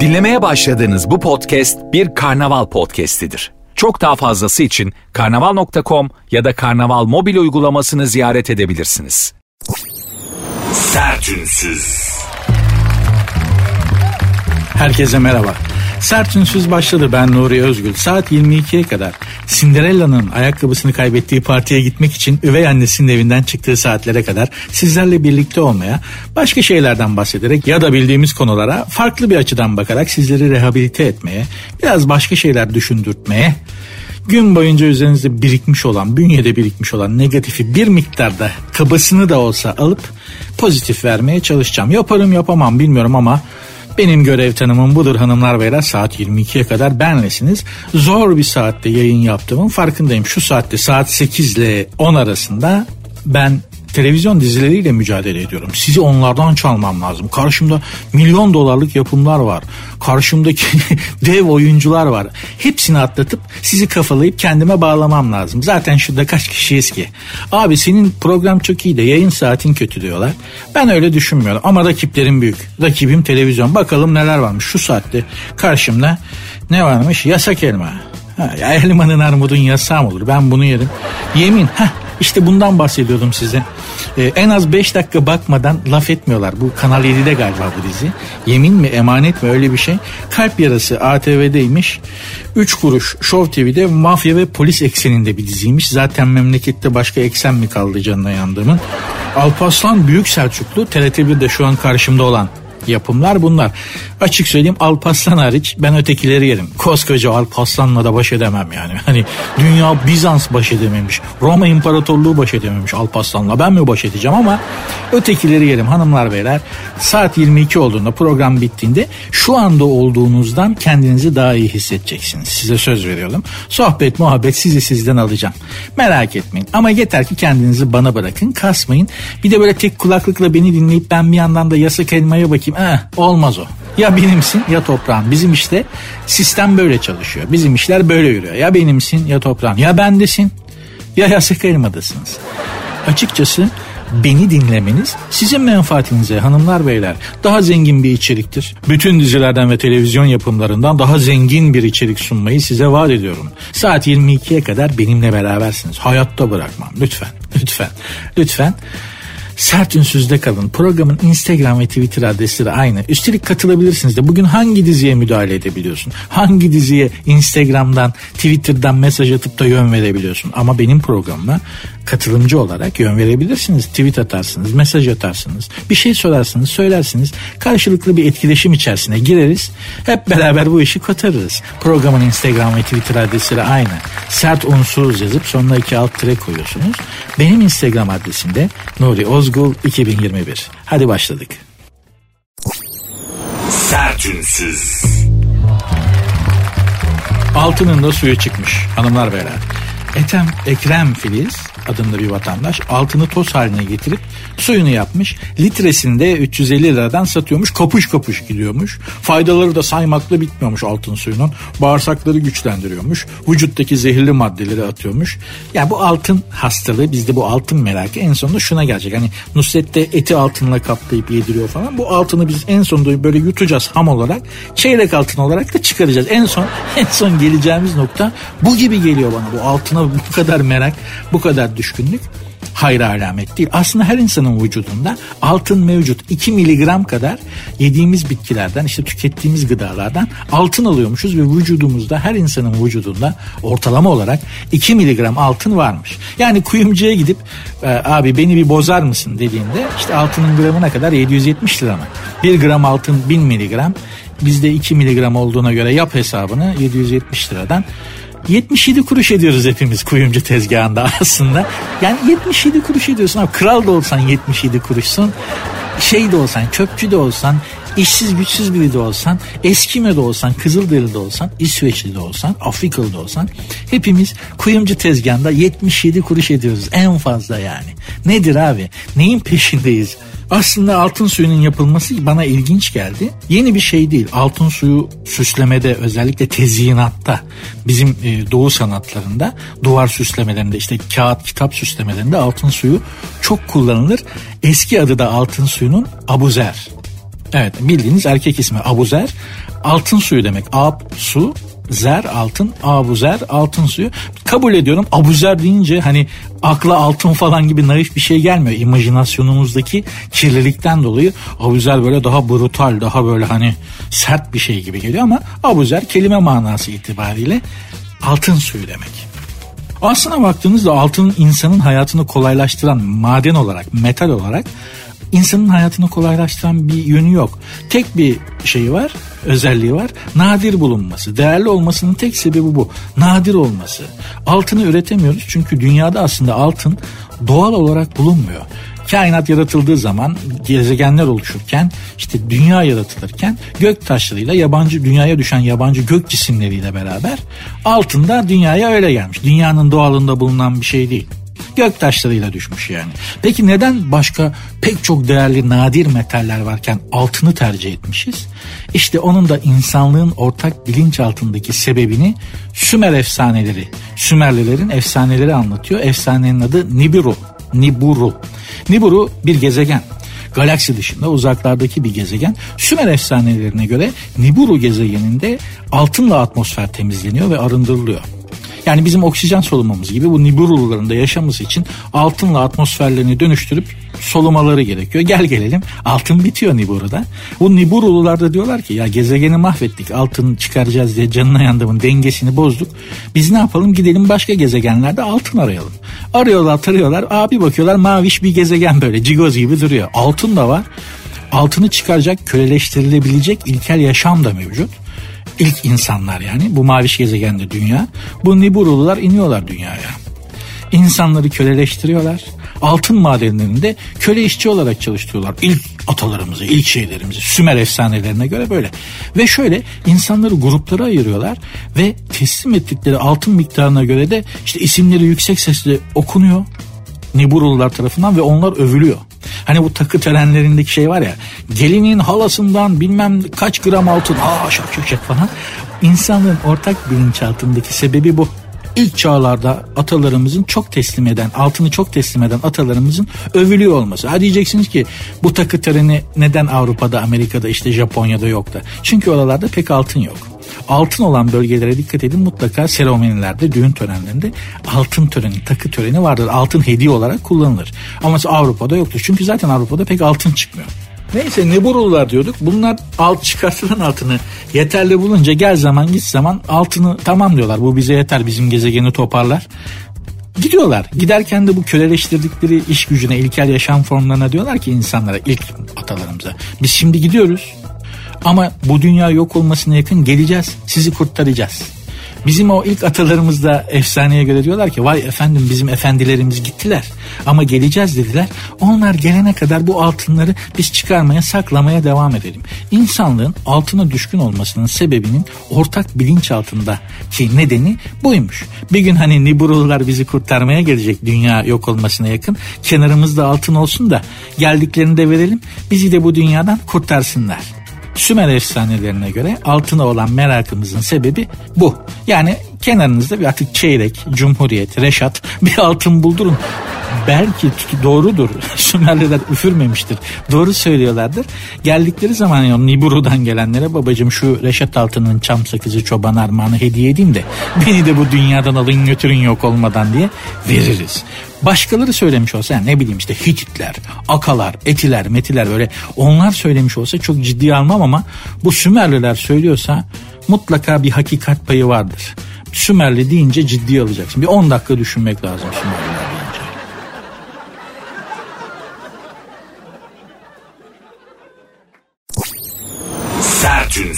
Dinlemeye başladığınız bu podcast bir karnaval podcastidir. Çok daha fazlası için karnaval.com ya da karnaval mobil uygulamasını ziyaret edebilirsiniz. Sertünsüz. Herkese merhaba. Sert Ünsüz başladı ben Nuri Özgül. Saat 22'ye kadar Cinderella'nın ayakkabısını kaybettiği partiye gitmek için üvey annesinin evinden çıktığı saatlere kadar sizlerle birlikte olmaya, başka şeylerden bahsederek ya da bildiğimiz konulara farklı bir açıdan bakarak sizleri rehabilite etmeye, biraz başka şeyler düşündürtmeye, gün boyunca üzerinizde birikmiş olan, bünyede birikmiş olan negatifi bir miktarda kabasını da olsa alıp pozitif vermeye çalışacağım. Yaparım yapamam bilmiyorum ama benim görev tanımım budur hanımlar beyler saat 22'ye kadar benlesiniz. Zor bir saatte yayın yaptığımın farkındayım. Şu saatte saat 8 ile 10 arasında ben televizyon dizileriyle mücadele ediyorum. Sizi onlardan çalmam lazım. Karşımda milyon dolarlık yapımlar var. Karşımdaki dev oyuncular var. Hepsini atlatıp sizi kafalayıp kendime bağlamam lazım. Zaten şurada kaç kişiyiz ki? Abi senin program çok iyi de yayın saatin kötü diyorlar. Ben öyle düşünmüyorum ama rakiplerim büyük. Rakibim televizyon. Bakalım neler varmış şu saatte karşımda ne varmış? Yasak elma. Ha, ya elmanın armudun yasağı mı olur? Ben bunu yerim. Yemin. Heh, işte bundan bahsediyordum size. Ee, en az 5 dakika bakmadan laf etmiyorlar. Bu Kanal 7'de galiba bu dizi. Yemin mi emanet mi öyle bir şey. Kalp Yarası ATV'deymiş. 3 kuruş Show TV'de mafya ve polis ekseninde bir diziymiş. Zaten memlekette başka eksen mi kaldı canına yandığımın. Alparslan Büyük Selçuklu TRT1'de şu an karşımda olan yapımlar bunlar. Açık söyleyeyim Alparslan hariç ben ötekileri yerim. Koskoca Alparslan'la da baş edemem yani. Hani dünya Bizans baş edememiş. Roma İmparatorluğu baş edememiş Alparslan'la. Ben mi baş edeceğim ama ötekileri yerim hanımlar beyler. Saat 22 olduğunda program bittiğinde şu anda olduğunuzdan kendinizi daha iyi hissedeceksiniz. Size söz veriyorum. Sohbet muhabbet sizi sizden alacağım. Merak etmeyin. Ama yeter ki kendinizi bana bırakın. Kasmayın. Bir de böyle tek kulaklıkla beni dinleyip ben bir yandan da yasak elmaya bakayım. Eh, olmaz o. Ya benimsin ya toprağın. Bizim işte sistem böyle çalışıyor. Bizim işler böyle yürüyor. Ya benimsin ya toprağın. Ya bendesin ya yasak elmadasınız. Açıkçası beni dinlemeniz sizin menfaatinize hanımlar beyler daha zengin bir içeriktir. Bütün dizilerden ve televizyon yapımlarından daha zengin bir içerik sunmayı size vaat ediyorum. Saat 22'ye kadar benimle berabersiniz. Hayatta bırakmam lütfen lütfen lütfen. Sert Ünsüz'de kalın. Programın Instagram ve Twitter adresleri aynı. Üstelik katılabilirsiniz de. Bugün hangi diziye müdahale edebiliyorsun? Hangi diziye Instagram'dan, Twitter'dan mesaj atıp da yön verebiliyorsun? Ama benim programıma katılımcı olarak yön verebilirsiniz. Tweet atarsınız, mesaj atarsınız. Bir şey sorarsınız, söylersiniz. Karşılıklı bir etkileşim içerisine gireriz. Hep beraber bu işi kotarırız. Programın Instagram ve Twitter adresleri aynı. Sert unsuz yazıp sonuna iki alt tire koyuyorsunuz. Benim Instagram adresimde Nuri Ozgul 2021. Hadi başladık. Sertünsüz. Altının da suyu çıkmış hanımlar beyler. Etem Ekrem Filiz adında bir vatandaş altını toz haline getirip suyunu yapmış. Litresinde 350 liradan satıyormuş. Kapış kapış gidiyormuş. Faydaları da saymakla bitmiyormuş altın suyunun. Bağırsakları güçlendiriyormuş. Vücuttaki zehirli maddeleri atıyormuş. Yani bu altın hastalığı bizde bu altın merakı en sonunda şuna gelecek. Hani Nusret'te eti altınla kaplayıp yediriyor falan. Bu altını biz en sonunda böyle yutacağız ham olarak. Çeyrek altın olarak da çıkaracağız. En son en son geleceğimiz nokta bu gibi geliyor bana. Bu altına bu kadar merak, bu kadar düşkünlük hayır alamet değil. Aslında her insanın vücudunda altın mevcut. 2 miligram kadar yediğimiz bitkilerden işte tükettiğimiz gıdalardan altın alıyormuşuz ve vücudumuzda her insanın vücudunda ortalama olarak 2 miligram altın varmış. Yani kuyumcuya gidip e, abi beni bir bozar mısın dediğinde işte altının gramına kadar 770 lira mı? 1 gram altın 1000 miligram bizde 2 miligram olduğuna göre yap hesabını 770 liradan 77 kuruş ediyoruz hepimiz kuyumcu tezgahında aslında. Yani 77 kuruş ediyorsun abi. Kral da olsan 77 kuruşsun. Şey de olsan, çöpçü de olsan, işsiz güçsüz biri de olsan, Eskime de olsan, Kızılderili de olsan, İsveçli de olsan, Afrikalı da olsan hepimiz kuyumcu tezgahında 77 kuruş ediyoruz en fazla yani. Nedir abi? Neyin peşindeyiz? Aslında altın suyunun yapılması bana ilginç geldi. Yeni bir şey değil. Altın suyu süslemede özellikle tezyinatta bizim e, doğu sanatlarında duvar süslemelerinde işte kağıt kitap süslemelerinde altın suyu çok kullanılır. Eski adı da altın suyunun abuzer. Evet bildiğiniz erkek ismi Abuzer. Altın suyu demek. Ab su zer altın abuzer altın suyu. Kabul ediyorum. Abuzer deyince hani akla altın falan gibi naif bir şey gelmiyor. İmajinasyonumuzdaki kirlilikten dolayı abuzer böyle daha brutal daha böyle hani sert bir şey gibi geliyor ama abuzer kelime manası itibariyle altın suyu demek. Aslına baktığınızda altın insanın hayatını kolaylaştıran maden olarak metal olarak insanın hayatını kolaylaştıran bir yönü yok. Tek bir şeyi var, özelliği var. Nadir bulunması. Değerli olmasının tek sebebi bu. Nadir olması. Altını üretemiyoruz çünkü dünyada aslında altın doğal olarak bulunmuyor. Kainat yaratıldığı zaman gezegenler oluşurken işte dünya yaratılırken gök taşlarıyla yabancı dünyaya düşen yabancı gök cisimleriyle beraber altında dünyaya öyle gelmiş. Dünyanın doğalında bulunan bir şey değil gök taşlarıyla düşmüş yani. Peki neden başka pek çok değerli nadir metaller varken altını tercih etmişiz? İşte onun da insanlığın ortak bilinç altındaki sebebini Sümer efsaneleri, Sümerlilerin efsaneleri anlatıyor. Efsanenin adı Nibiru. Niburu. Niburu bir gezegen galaksi dışında uzaklardaki bir gezegen. Sümer efsanelerine göre Niburu gezegeninde altınla atmosfer temizleniyor ve arındırılıyor. Yani bizim oksijen solumamız gibi bu Nibiruların da yaşaması için altınla atmosferlerini dönüştürüp solumaları gerekiyor. Gel gelelim altın bitiyor Nibiru'da. Bu Niburulular da diyorlar ki ya gezegeni mahvettik altın çıkaracağız diye canına yandığımın dengesini bozduk. Biz ne yapalım gidelim başka gezegenlerde altın arayalım. Arıyorlar tarıyorlar abi bakıyorlar maviş bir gezegen böyle cigoz gibi duruyor. Altın da var altını çıkaracak köleleştirilebilecek ilkel yaşam da mevcut ilk insanlar yani bu maviş gezegende dünya. Bu Niburulular iniyorlar dünyaya. İnsanları köleleştiriyorlar. Altın madenlerinde köle işçi olarak çalıştırıyorlar. İlk atalarımızı, ilk şeylerimizi Sümer efsanelerine göre böyle. Ve şöyle insanları gruplara ayırıyorlar ve teslim ettikleri altın miktarına göre de işte isimleri yüksek sesle okunuyor. Niburulular tarafından ve onlar övülüyor. Hani bu takı törenlerindeki şey var ya gelinin halasından bilmem kaç gram altın aa şak şak şak falan. İnsanlığın ortak bilinçaltındaki sebebi bu ilk çağlarda atalarımızın çok teslim eden, altını çok teslim eden atalarımızın övülüyor olması. Ha diyeceksiniz ki bu takı töreni neden Avrupa'da, Amerika'da, işte Japonya'da yok da? Çünkü oralarda pek altın yok altın olan bölgelere dikkat edin mutlaka seremonilerde, düğün törenlerinde altın töreni, takı töreni vardır. Altın hediye olarak kullanılır. Ama Avrupa'da yoktur. Çünkü zaten Avrupa'da pek altın çıkmıyor. Neyse ne burullar diyorduk. Bunlar alt çıkartılan altını yeterli bulunca gel zaman git zaman altını tamam diyorlar. Bu bize yeter bizim gezegeni toparlar. Gidiyorlar. Giderken de bu köleleştirdikleri iş gücüne, ilkel yaşam formlarına diyorlar ki insanlara, ilk atalarımıza. Biz şimdi gidiyoruz. Ama bu dünya yok olmasına yakın geleceğiz. Sizi kurtaracağız. Bizim o ilk atalarımız da efsaneye göre diyorlar ki vay efendim bizim efendilerimiz gittiler ama geleceğiz dediler. Onlar gelene kadar bu altınları biz çıkarmaya saklamaya devam edelim. İnsanlığın altına düşkün olmasının sebebinin ortak bilinç altında ki nedeni buymuş. Bir gün hani Niburulular bizi kurtarmaya gelecek dünya yok olmasına yakın kenarımızda altın olsun da geldiklerinde verelim bizi de bu dünyadan kurtarsınlar. Sümer efsanelerine göre altına olan merakımızın sebebi bu. Yani kenarınızda bir artık çeyrek, cumhuriyet, reşat bir altın buldurun. Belki doğrudur. Sümerliler üfürmemiştir. Doğru söylüyorlardır. Geldikleri zaman yani Niburu'dan gelenlere babacım şu Reşat Altın'ın çam sakızı çoban armağanı hediye edeyim de beni de bu dünyadan alın götürün yok olmadan diye veririz. Başkaları söylemiş olsa yani ne bileyim işte Hititler, Akalar, Etiler, Metiler böyle onlar söylemiş olsa çok ciddi almam ama bu Sümerliler söylüyorsa mutlaka bir hakikat payı vardır. Sümerli deyince ciddi alacaksın. Bir 10 dakika düşünmek lazım Sümerliler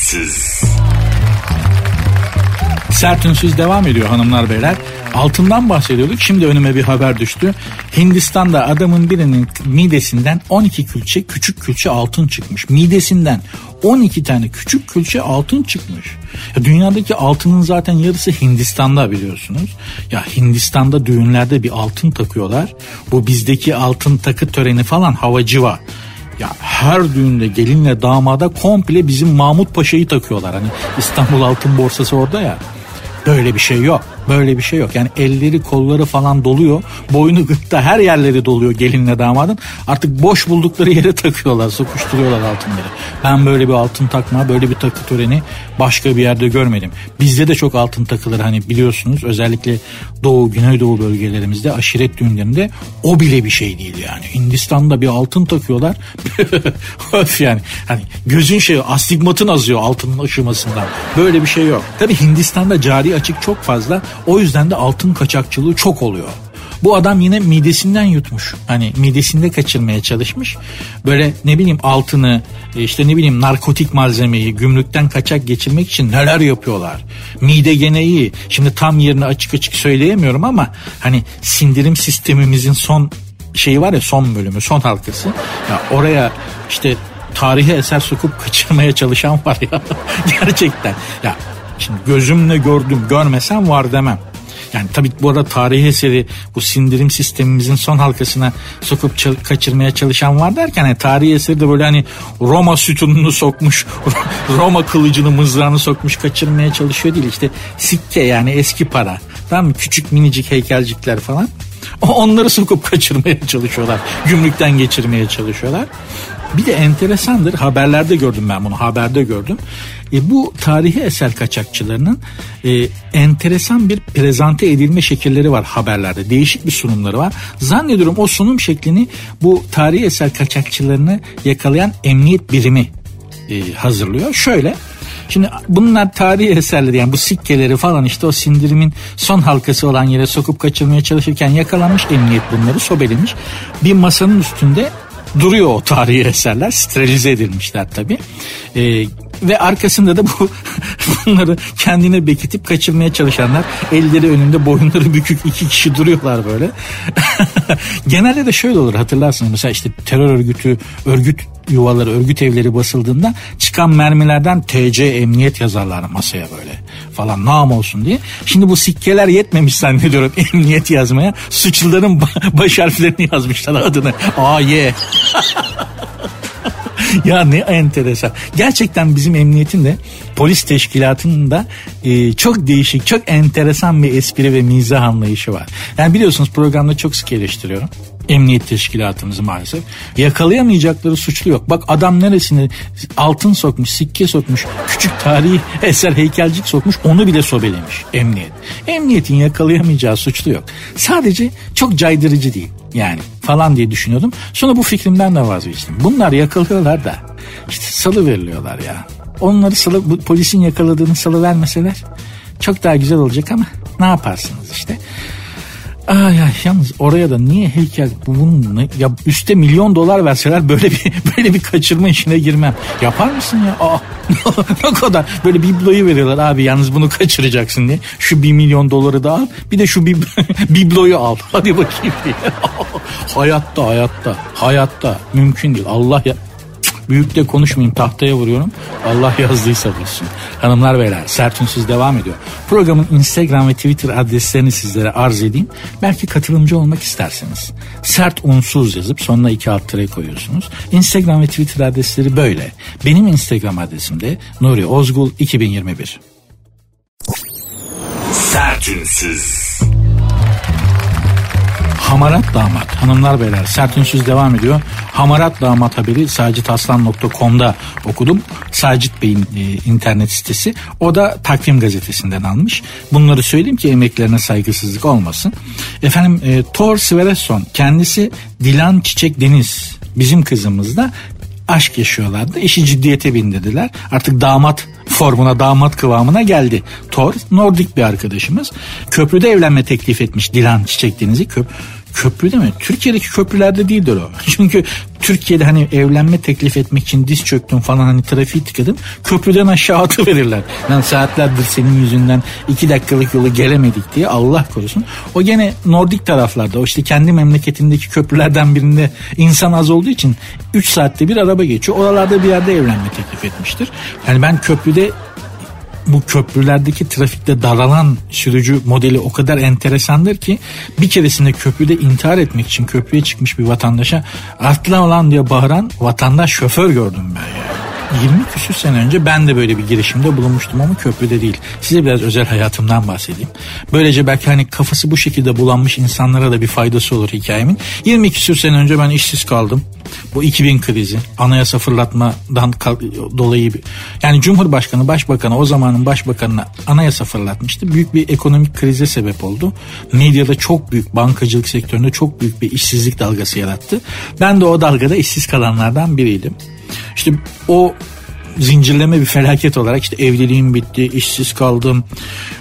Sertünsüz. Sertünsüz devam ediyor hanımlar beyler. Altından bahsediyorduk. Şimdi önüme bir haber düştü. Hindistan'da adamın birinin midesinden 12 külçe küçük külçe altın çıkmış. Midesinden 12 tane küçük külçe altın çıkmış. Ya dünyadaki altının zaten yarısı Hindistan'da biliyorsunuz. Ya Hindistan'da düğünlerde bir altın takıyorlar. Bu bizdeki altın takı töreni falan havacıva. Ya her düğünde gelinle damada komple bizim Mahmut Paşa'yı takıyorlar. Hani İstanbul Altın Borsası orada ya. Böyle bir şey yok. Böyle bir şey yok. Yani elleri kolları falan doluyor. Boynu gırtta her yerleri doluyor gelinle damadın. Artık boş buldukları yere takıyorlar. Sokuşturuyorlar altınları. Ben böyle bir altın takma böyle bir takı töreni başka bir yerde görmedim. Bizde de çok altın takılır hani biliyorsunuz. Özellikle Doğu, Güneydoğu bölgelerimizde aşiret düğünlerinde o bile bir şey değil yani. Hindistan'da bir altın takıyorlar. Öf yani. Hani gözün şey astigmatın azıyor altının aşımasından. Böyle bir şey yok. Tabi Hindistan'da cari açık çok fazla. O yüzden de altın kaçakçılığı çok oluyor. Bu adam yine midesinden yutmuş. Hani midesinde kaçırmaya çalışmış. Böyle ne bileyim altını işte ne bileyim narkotik malzemeyi gümrükten kaçak geçirmek için neler yapıyorlar. Mide gene iyi. Şimdi tam yerini açık açık söyleyemiyorum ama hani sindirim sistemimizin son şeyi var ya son bölümü son halkası. Ya oraya işte tarihi eser sokup kaçırmaya çalışan var ya gerçekten. Ya şimdi gözümle gördüm görmesem var demem. Yani tabii bu arada tarihi eseri bu sindirim sistemimizin son halkasına sokup çal- kaçırmaya çalışan var derken hani tarihi eseri de böyle hani Roma sütununu sokmuş, Roma kılıcını mızrağını sokmuş kaçırmaya çalışıyor değil. işte sikke yani eski para. Tamam mı? Küçük minicik heykelcikler falan. Onları sokup kaçırmaya çalışıyorlar. Gümrükten geçirmeye çalışıyorlar. Bir de enteresandır haberlerde gördüm ben bunu haberde gördüm. E, bu tarihi eser kaçakçılarının e, enteresan bir prezante edilme şekilleri var haberlerde. Değişik bir sunumları var. Zannediyorum o sunum şeklini bu tarihi eser kaçakçılarını yakalayan emniyet birimi e, hazırlıyor. Şöyle Şimdi bunlar tarihi eserleri yani bu sikkeleri falan işte o sindirimin son halkası olan yere sokup kaçırmaya çalışırken yakalanmış emniyet bunları sobelemiş. Bir masanın üstünde duruyor o tarihi eserler. Sterilize edilmişler tabi ee, ve arkasında da bu bunları kendine bekitip kaçırmaya çalışanlar. Elleri önünde boyunları bükük iki kişi duruyorlar böyle genelde de şöyle olur hatırlarsınız mesela işte terör örgütü örgüt yuvaları örgüt evleri basıldığında çıkan mermilerden TC emniyet yazarlar masaya böyle falan nam olsun diye. Şimdi bu sikkeler yetmemiş zannediyorum emniyet yazmaya. Suçluların baş harflerini yazmışlar adını. A, Y. ya ne enteresan. Gerçekten bizim emniyetin de polis teşkilatının da e, çok değişik, çok enteresan bir espri ve mizah anlayışı var. Yani biliyorsunuz programda çok sık eleştiriyorum emniyet teşkilatımızı maalesef. Yakalayamayacakları suçlu yok. Bak adam neresine altın sokmuş, sikke sokmuş, küçük tarihi eser heykelcik sokmuş onu bile sobelemiş emniyet. Emniyetin yakalayamayacağı suçlu yok. Sadece çok caydırıcı değil yani falan diye düşünüyordum. Sonra bu fikrimden de vazgeçtim. Bunlar yakalıyorlar da işte salı veriliyorlar ya. Onları salı, bu polisin yakaladığını salı vermeseler çok daha güzel olacak ama ne yaparsınız işte. Ay ay yalnız oraya da niye heykel bunun ne, ya üste milyon dolar verseler böyle bir böyle bir kaçırma işine girmem. Yapar mısın ya? Aa, ne kadar böyle bibloyu veriyorlar abi yalnız bunu kaçıracaksın diye. Şu bir milyon doları da al bir de şu bib bibloyu al. Hadi bakayım diye. hayatta hayatta hayatta mümkün değil. Allah ya Büyük de konuşmayayım tahtaya vuruyorum. Allah yazdıysa bilsin. Hanımlar beyler sert ünsüz devam ediyor. Programın Instagram ve Twitter adreslerini sizlere arz edeyim. Belki katılımcı olmak isterseniz. Sert unsuz yazıp sonuna iki alt tere koyuyorsunuz. Instagram ve Twitter adresleri böyle. Benim Instagram adresim de Nuri Ozgul 2021. Sertünsüz. Hamarat Damat hanımlar beyler sert ünsüz devam ediyor. Hamarat Damat haberi sacitaslan.com'da okudum. Sacit Bey'in e, internet sitesi. O da takvim gazetesinden almış. Bunları söyleyeyim ki emeklerine saygısızlık olmasın. Efendim e, Thor Sverreson kendisi Dilan Çiçek Deniz bizim kızımız da aşk yaşıyorlardı. İşi ciddiyete bindirdiler. Artık damat formuna damat kıvamına geldi. Thor Nordik bir arkadaşımız. Köprüde evlenme teklif etmiş Dilan Çiçek Deniz'i. Köp köprü değil mi? Türkiye'deki köprülerde değildir o. Çünkü Türkiye'de hani evlenme teklif etmek için diz çöktüm falan hani trafiği tıkadım. Köprüden aşağı atı verirler. Yani saatlerdir senin yüzünden iki dakikalık yolu gelemedik diye Allah korusun. O gene Nordik taraflarda o işte kendi memleketindeki köprülerden birinde insan az olduğu için 3 saatte bir araba geçiyor. Oralarda bir yerde evlenme teklif etmiştir. Yani ben köprüde bu köprülerdeki trafikte daralan sürücü modeli o kadar enteresandır ki bir keresinde köprüde intihar etmek için köprüye çıkmış bir vatandaşa atla olan diye bağıran vatandaş şoför gördüm ben ya. 20 küsür sene önce ben de böyle bir girişimde bulunmuştum ama köprüde değil. Size biraz özel hayatımdan bahsedeyim. Böylece belki hani kafası bu şekilde bulanmış insanlara da bir faydası olur hikayemin. 20 küsür sene önce ben işsiz kaldım. Bu 2000 krizi anayasa fırlatmadan dolayı yani Cumhurbaşkanı başbakanı o zamanın başbakanına anayasa fırlatmıştı. Büyük bir ekonomik krize sebep oldu. Medyada çok büyük bankacılık sektöründe çok büyük bir işsizlik dalgası yarattı. Ben de o dalgada işsiz kalanlardan biriydim. İşte o zincirleme bir felaket olarak işte evliliğim bitti, işsiz kaldım,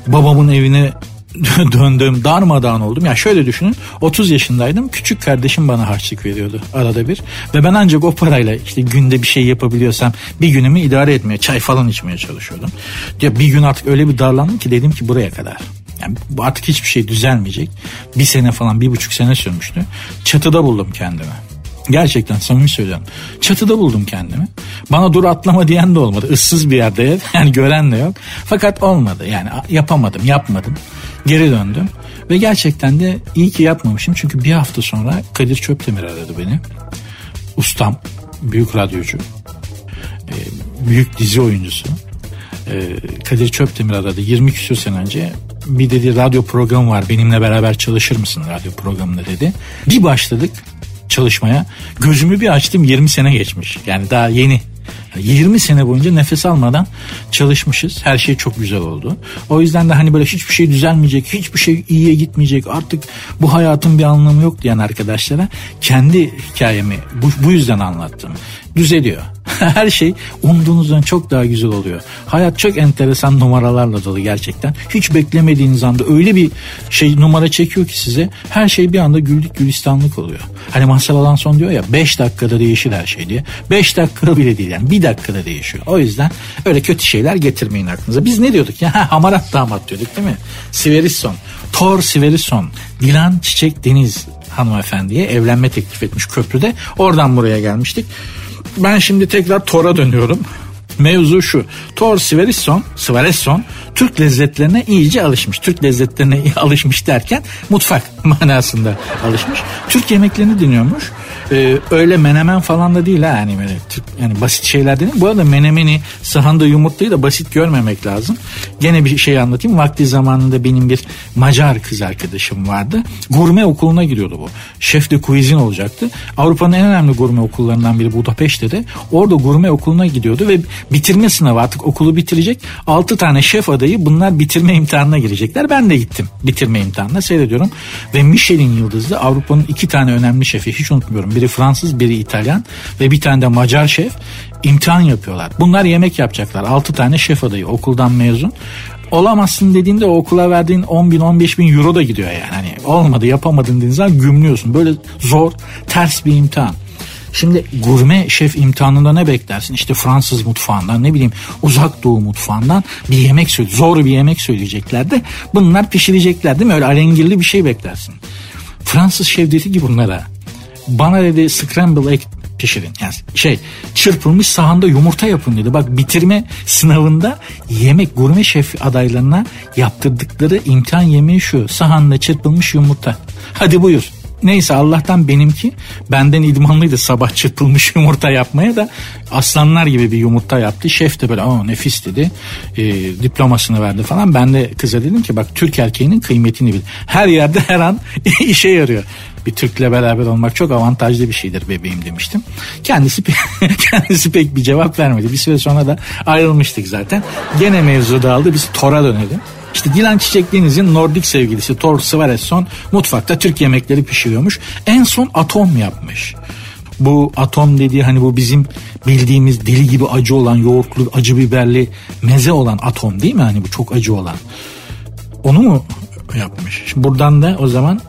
babamın evine döndüm, darmadağın oldum. Ya şöyle düşünün 30 yaşındaydım küçük kardeşim bana harçlık veriyordu arada bir. Ve ben ancak o parayla işte günde bir şey yapabiliyorsam bir günümü idare etmeye çay falan içmeye çalışıyordum. Ya bir gün artık öyle bir darlandım ki dedim ki buraya kadar. Yani artık hiçbir şey düzelmeyecek. Bir sene falan bir buçuk sene sürmüştü. Çatıda buldum kendimi. Gerçekten samimi söylüyorum. Çatıda buldum kendimi. Bana dur atlama diyen de olmadı. Issız bir yerde yani gören de yok. Fakat olmadı yani yapamadım yapmadım. Geri döndüm. Ve gerçekten de iyi ki yapmamışım. Çünkü bir hafta sonra Kadir Çöptemir aradı beni. Ustam, büyük radyocu, e, büyük dizi oyuncusu. E, Kadir Çöptemir aradı 20 küsur sene önce. Bir dedi radyo programı var benimle beraber çalışır mısın radyo programında dedi. Bir başladık çalışmaya. Gözümü bir açtım 20 sene geçmiş. Yani daha yeni 20 sene boyunca nefes almadan çalışmışız. Her şey çok güzel oldu. O yüzden de hani böyle hiçbir şey düzelmeyecek, hiçbir şey iyiye gitmeyecek. Artık bu hayatın bir anlamı yok diyen arkadaşlara kendi hikayemi bu, bu yüzden anlattım. Düzeliyor. Her şey umduğunuzdan çok daha güzel oluyor. Hayat çok enteresan numaralarla dolu gerçekten. Hiç beklemediğiniz anda öyle bir şey numara çekiyor ki size her şey bir anda güllük gülistanlık oluyor. Hani Marcel Alanson diyor ya 5 dakikada değişir her şey diye. 5 dakika bile değil yani bir dakikada değişiyor. O yüzden öyle kötü şeyler getirmeyin aklınıza. Biz ne diyorduk ya? Ha, hamarat damat diyorduk değil mi? Siverisson. Thor Siverisson. Dilan Çiçek Deniz hanımefendiye evlenme teklif etmiş köprüde. Oradan buraya gelmiştik. Ben şimdi tekrar Thor'a dönüyorum. Mevzu şu. Thor Sverrisson, Sverrisson Türk lezzetlerine iyice alışmış. Türk lezzetlerine alışmış derken mutfak manasında alışmış. Türk yemeklerini dinliyormuş. Ee, öyle menemen falan da değil ha yani böyle Türk, yani basit şeyler değil. Bu arada menemeni sahanda yumurtayı da basit görmemek lazım. Gene bir şey anlatayım. Vakti zamanında benim bir Macar kız arkadaşım vardı. Gurme okuluna gidiyordu bu. Şef de cuisine olacaktı. Avrupa'nın en önemli gurme okullarından biri Budapeşte de. Orada gurme okuluna gidiyordu ve bitirme sınavı artık okulu bitirecek. 6 tane şef adayı bunlar bitirme imtihanına girecekler. Ben de gittim bitirme imtihanına seyrediyorum. Ve Michelin yıldızlı Avrupa'nın iki tane önemli şefi hiç unutmuyorum. Biri Fransız biri İtalyan ve bir tane de Macar şef imtihan yapıyorlar. Bunlar yemek yapacaklar. 6 tane şef adayı okuldan mezun olamazsın dediğinde o okula verdiğin 10 bin 15 bin euro da gidiyor yani. Hani olmadı yapamadın dediğin zaman gümlüyorsun. Böyle zor ters bir imtihan. Şimdi gurme şef imtihanında ne beklersin? İşte Fransız mutfağından ne bileyim uzak doğu mutfağından bir yemek söyle zor bir yemek söyleyecekler de bunlar pişirecekler değil mi? Öyle alengirli bir şey beklersin. Fransız şef dedi ki bunlara bana dedi scramble egg pişirin. Yani şey çırpılmış sahanda yumurta yapın dedi. Bak bitirme sınavında yemek gurme şef adaylarına yaptırdıkları imtihan yemeği şu. Sahanda çırpılmış yumurta. Hadi buyur. Neyse Allah'tan benimki benden idmanlıydı sabah çırpılmış yumurta yapmaya da aslanlar gibi bir yumurta yaptı. Şef de böyle aa nefis dedi. E, diplomasını verdi falan. Ben de kıza dedim ki bak Türk erkeğinin kıymetini bil. Her yerde her an işe yarıyor bir Türk'le beraber olmak çok avantajlı bir şeydir bebeğim demiştim. Kendisi kendisi pek bir cevap vermedi. Bir süre sonra da ayrılmıştık zaten. Gene mevzu dağıldı. Biz Tor'a dönelim. İşte Dilan Çiçek Deniz'in Nordik sevgilisi Thor Sverresson mutfakta Türk yemekleri pişiriyormuş. En son atom yapmış. Bu atom dediği hani bu bizim bildiğimiz deli gibi acı olan yoğurtlu acı biberli meze olan atom değil mi? Hani bu çok acı olan. Onu mu yapmış? Şimdi buradan da o zaman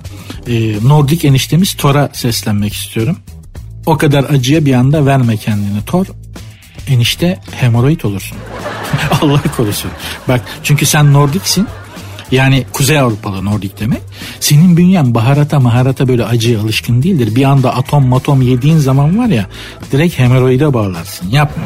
e, Nordik eniştemiz Thor'a seslenmek istiyorum. O kadar acıya bir anda verme kendini Thor. Enişte hemoroid olursun. Allah korusun. Bak çünkü sen Nordiksin. Yani Kuzey Avrupalı Nordik demek. Senin bünyen baharata maharata böyle acıya alışkın değildir. Bir anda atom matom yediğin zaman var ya direkt hemoroide bağlarsın. Yapma.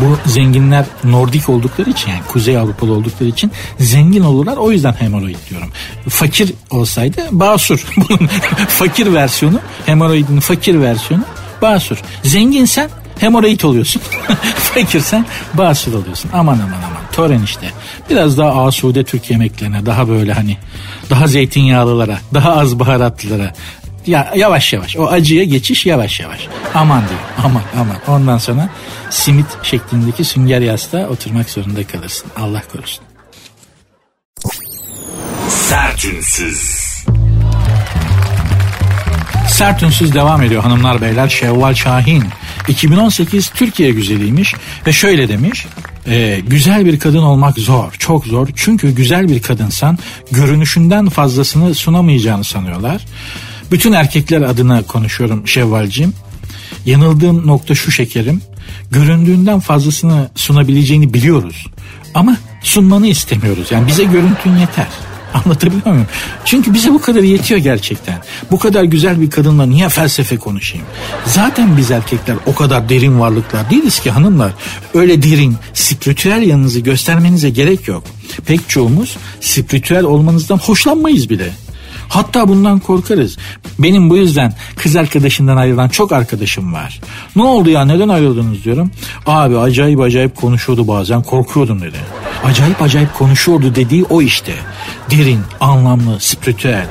Bu zenginler Nordik oldukları için yani Kuzey Avrupalı oldukları için zengin olurlar. O yüzden hemoroid diyorum. Fakir olsaydı basur. Fakir versiyonu hemoroidin fakir versiyonu basur. Zenginsen hemoroid oluyorsun. Fakirsen basur oluyorsun. Aman aman aman. Tören işte. Biraz daha asude Türk yemeklerine, daha böyle hani daha zeytinyağlılara, daha az baharatlılara, ya, yavaş yavaş o acıya geçiş yavaş yavaş. Aman diyor aman aman. Ondan sonra simit şeklindeki sünger yastığa oturmak zorunda kalırsın. Allah korusun. Sertünsüz. Sert Ünsüz devam ediyor hanımlar beyler. Şevval Şahin 2018 Türkiye güzeliymiş ve şöyle demiş. E, güzel bir kadın olmak zor, çok zor. Çünkü güzel bir kadınsan görünüşünden fazlasını sunamayacağını sanıyorlar. Bütün erkekler adına konuşuyorum Şevvalcim. Yanıldığım nokta şu şekerim. Göründüğünden fazlasını sunabileceğini biliyoruz. Ama sunmanı istemiyoruz. Yani bize görüntün yeter. Anlatabiliyor muyum? Çünkü bize bu kadar yetiyor gerçekten. Bu kadar güzel bir kadınla niye felsefe konuşayım? Zaten biz erkekler o kadar derin varlıklar değiliz ki hanımlar. Öyle derin, spiritüel yanınızı göstermenize gerek yok. Pek çoğumuz spiritüel olmanızdan hoşlanmayız bile. Hatta bundan korkarız. Benim bu yüzden kız arkadaşından ayrılan çok arkadaşım var. Ne oldu ya neden ayrıldınız diyorum. Abi acayip acayip konuşuyordu bazen korkuyordum dedi. Acayip acayip konuşuyordu dediği o işte. Derin, anlamlı, spiritüel.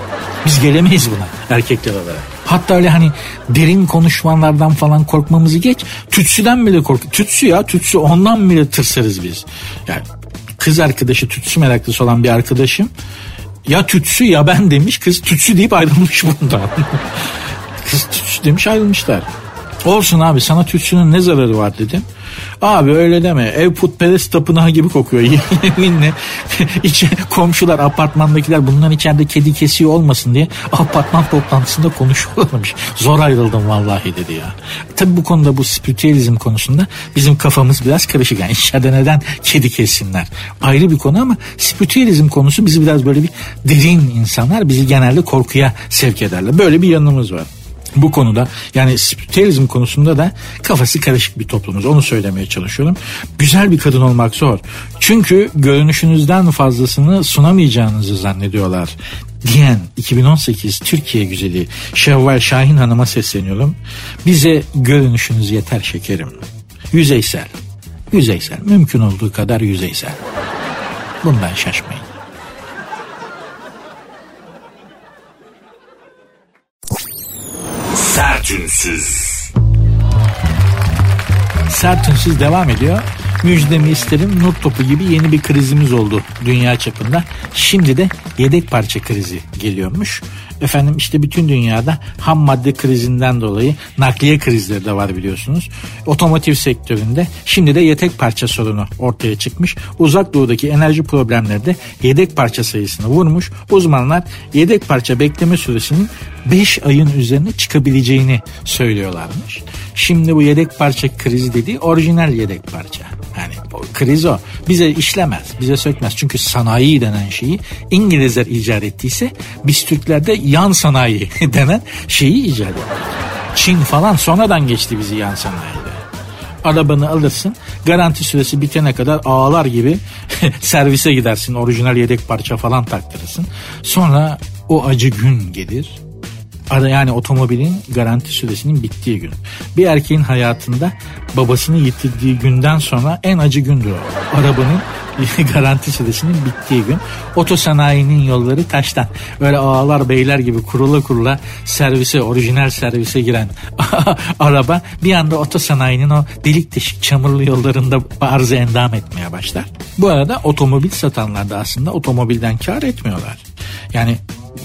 Biz gelemeyiz buna erkekler olarak. Hatta öyle hani derin konuşmalardan falan korkmamızı geç. Tütsüden bile kork. Tütsü ya tütsü ondan bile tırsarız biz. Yani kız arkadaşı tütsü meraklısı olan bir arkadaşım ya tütsü ya ben demiş kız tütsü deyip ayrılmış bundan. kız tütsü demiş ayrılmışlar. Olsun abi sana tütsünün ne zararı var dedim. Abi öyle deme ev putperest tapınağı gibi kokuyor yeminle. İçe komşular apartmandakiler bundan içeride kedi kesiyor olmasın diye apartman toplantısında konuşuyorlarmış. Zor ayrıldım vallahi dedi ya. Tabi bu konuda bu spiritüelizm konusunda bizim kafamız biraz karışık. Yani içeride neden kedi kessinler ayrı bir konu ama spiritüelizm konusu bizi biraz böyle bir derin insanlar bizi genelde korkuya sevk ederler. Böyle bir yanımız var bu konuda yani spiritüalizm konusunda da kafası karışık bir toplumuz. Onu söylemeye çalışıyorum. Güzel bir kadın olmak zor. Çünkü görünüşünüzden fazlasını sunamayacağınızı zannediyorlar diyen 2018 Türkiye güzeli Şevval Şahin Hanım'a sesleniyorum. Bize görünüşünüz yeter şekerim. Yüzeysel. Yüzeysel. Mümkün olduğu kadar yüzeysel. Bundan şaşmayın. Sertünsüz. Sertünsüz devam ediyor. Müjdemi isterim not topu gibi yeni bir krizimiz oldu dünya çapında. Şimdi de yedek parça krizi geliyormuş. Efendim işte bütün dünyada ham madde krizinden dolayı nakliye krizleri de var biliyorsunuz. Otomotiv sektöründe şimdi de yedek parça sorunu ortaya çıkmış. Uzak doğudaki enerji problemleri de yedek parça sayısını vurmuş. Uzmanlar yedek parça bekleme süresinin 5 ayın üzerine çıkabileceğini söylüyorlarmış. Şimdi bu yedek parça krizi dediği orijinal yedek parça. Yani o kriz o. Bize işlemez, bize sökmez. Çünkü sanayi denen şeyi İngilizler icat ettiyse biz Türklerde yan sanayi denen şeyi icat ettik. Çin falan sonradan geçti bizi yan sanayide. Arabanı alırsın garanti süresi bitene kadar ağlar gibi servise gidersin orijinal yedek parça falan taktırırsın. Sonra o acı gün gelir yani otomobilin garanti süresinin bittiği gün. Bir erkeğin hayatında babasını yitirdiği günden sonra en acı gündür o. Arabanın garanti süresinin bittiği gün. Otosanayinin yolları taştan. Böyle ağalar beyler gibi kurula kurula servise, orijinal servise giren araba bir anda otosanayinin o delik deşik çamurlu yollarında arzı endam etmeye başlar. Bu arada otomobil satanlar da aslında otomobilden kar etmiyorlar. Yani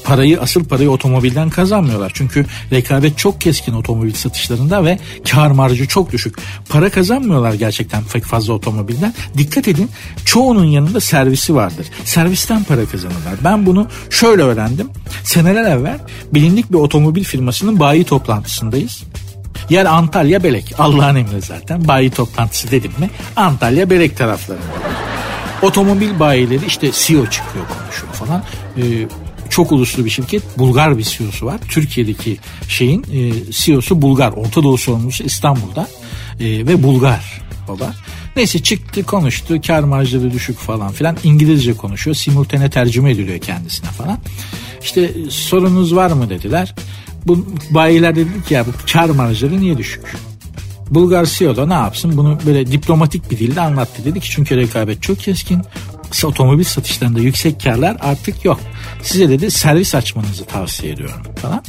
parayı asıl parayı otomobilden kazanmıyorlar. Çünkü rekabet çok keskin otomobil satışlarında ve kar marjı çok düşük. Para kazanmıyorlar gerçekten pek fazla otomobilden. Dikkat edin çoğunun yanında servisi vardır. Servisten para kazanırlar. Ben bunu şöyle öğrendim. Seneler evvel bilindik bir otomobil firmasının bayi toplantısındayız. Yer Antalya Belek. Allah'ın emri zaten. Bayi toplantısı dedim mi Antalya Belek taraflarında. Otomobil bayileri işte CEO çıkıyor konuşuyor falan. Ee, çok uluslu bir şirket. Bulgar bir CEO'su var. Türkiye'deki şeyin e, CEO'su Bulgar. Orta Doğu sorumlusu İstanbul'da e, ve Bulgar baba. Neyse çıktı konuştu kar marjları düşük falan filan İngilizce konuşuyor simultane tercüme ediliyor kendisine falan. İşte sorunuz var mı dediler. Bu bayiler dedi ki ya bu kar marjları niye düşük? Bulgar CEO da ne yapsın bunu böyle diplomatik bir dilde anlattı. Dedi ki çünkü rekabet çok keskin. Otomobil satışlarında yüksek karlar artık yok. Size dedi servis açmanızı tavsiye ediyorum falan.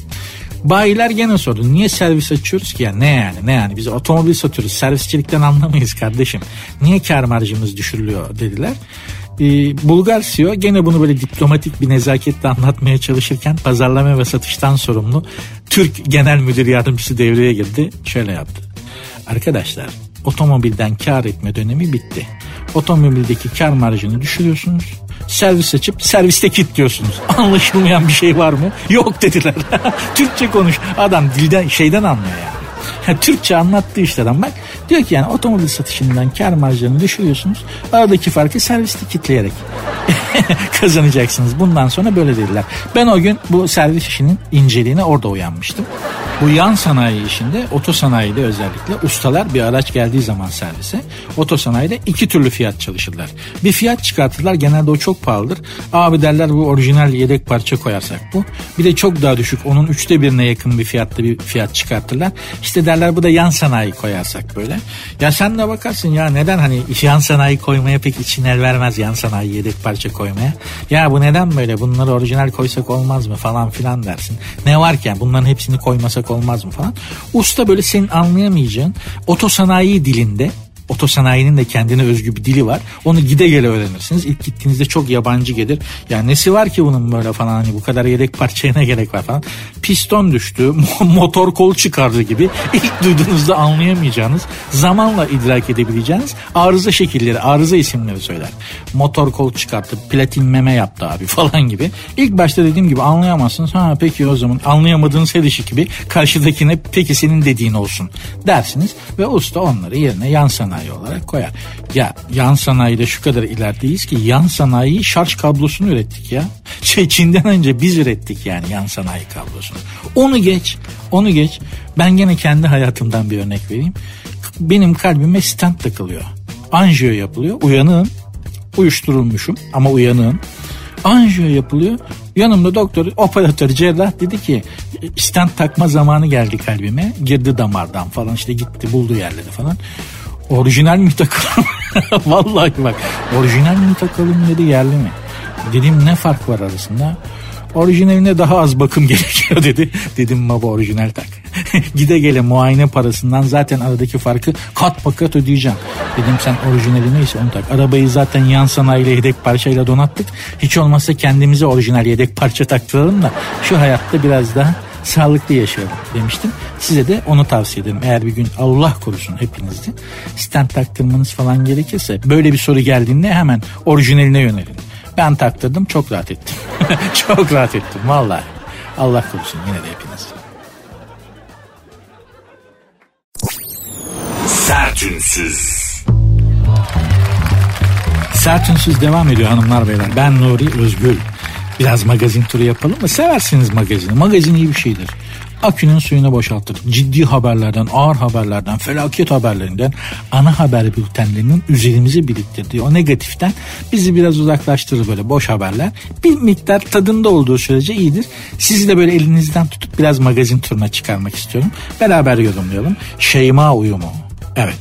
Bayiler gene sordu. Niye servis açıyoruz ki? Yani ne yani? Ne yani? Biz otomobil satıyoruz. Servisçilikten anlamayız kardeşim. Niye kar marjımız düşürülüyor dediler. Ee, Bulgar CEO gene bunu böyle diplomatik bir nezaketle anlatmaya çalışırken pazarlama ve satıştan sorumlu Türk Genel Müdür Yardımcısı devreye girdi. Şöyle yaptı. Arkadaşlar otomobilden kar etme dönemi bitti. Otomobildeki kar marjını düşürüyorsunuz. Servis açıp serviste kilitliyorsunuz. Anlaşılmayan bir şey var mı? Yok dediler. Türkçe konuş. Adam dilden şeyden anlıyor yani. Türkçe anlattığı işte adam bak. Diyor ki yani otomobil satışından kar marjlarını düşürüyorsunuz. Aradaki farkı serviste kitleyerek kazanacaksınız. Bundan sonra böyle dediler. Ben o gün bu servis işinin inceliğine orada uyanmıştım. Bu yan sanayi işinde otosanayide özellikle ustalar bir araç geldiği zaman servise otosanayide iki türlü fiyat çalışırlar. Bir fiyat çıkartırlar genelde o çok pahalıdır. Abi derler bu orijinal yedek parça koyarsak bu. Bir de çok daha düşük onun üçte birine yakın bir fiyatta bir fiyat çıkartırlar. İşte derler bu da yan sanayi koyarsak böyle. Ya sen de bakarsın ya neden hani yan sanayi koymaya pek için el vermez yan sanayi yedek parça koymaya. Ya bu neden böyle bunları orijinal koysak olmaz mı falan filan dersin. Ne varken bunların hepsini koymasak olmaz mı falan. Usta böyle senin anlayamayacağın otosanayi dilinde Otosanayinin de kendine özgü bir dili var. Onu gide gele öğrenirsiniz. İlk gittiğinizde çok yabancı gelir. Yani nesi var ki bunun böyle falan hani bu kadar yedek parçaya ne gerek var falan. Piston düştü, motor kol çıkardı gibi ilk duyduğunuzda anlayamayacağınız, zamanla idrak edebileceğiniz arıza şekilleri, arıza isimleri söyler. Motor kol çıkarttı, platin meme yaptı abi falan gibi. İlk başta dediğim gibi anlayamazsınız. Ha peki o zaman anlayamadığınız her işi gibi karşıdakine peki senin dediğin olsun dersiniz ve usta onları yerine yan olarak koyar. Ya yan sanayide şu kadar ilerideyiz ki yan sanayi şarj kablosunu ürettik ya. Şey Çin'den önce biz ürettik yani yan sanayi kablosunu. Onu geç, onu geç. Ben gene kendi hayatımdan bir örnek vereyim. Benim kalbime stent takılıyor. Anjiyo yapılıyor. Uyanığım. Uyuşturulmuşum ama uyanığım. Anjiyo yapılıyor. Yanımda doktor, operatör, cerrah dedi ki stent takma zamanı geldi kalbime. Girdi damardan falan işte gitti buldu yerleri falan. Orijinal mi takalım? Vallahi bak orijinal mi takalım dedi yerli mi? Dedim ne fark var arasında? Orijinaline daha az bakım gerekiyor dedi. Dedim baba orijinal tak. Gide gele muayene parasından zaten aradaki farkı kat pakat ödeyeceğim. Dedim sen orijinali neyse onu tak. Arabayı zaten yan sanayiyle yedek parçayla donattık. Hiç olmazsa kendimize orijinal yedek parça taktıralım da şu hayatta biraz daha sağlıklı yaşayalım demiştim. Size de onu tavsiye ederim. Eğer bir gün Allah korusun hepinizde stent taktırmanız falan gerekirse böyle bir soru geldiğinde hemen orijinaline yönelin. Ben taktırdım çok rahat ettim. çok rahat ettim vallahi. Allah korusun yine de hepiniz. Sertünsüz. Sertünsüz devam ediyor hanımlar beyler. Ben Nuri Özgül. Biraz magazin turu yapalım mı? Seversiniz magazini. Magazin iyi bir şeydir. Akünün suyunu boşaltır. Ciddi haberlerden, ağır haberlerden, felaket haberlerinden, ana haber bültenlerinin üzerimize biriktirdiği o negatiften bizi biraz uzaklaştırır böyle boş haberler. Bir miktar tadında olduğu sürece iyidir. Sizi de böyle elinizden tutup biraz magazin turuna çıkarmak istiyorum. Beraber yorumlayalım. Şeyma uyumu. Evet.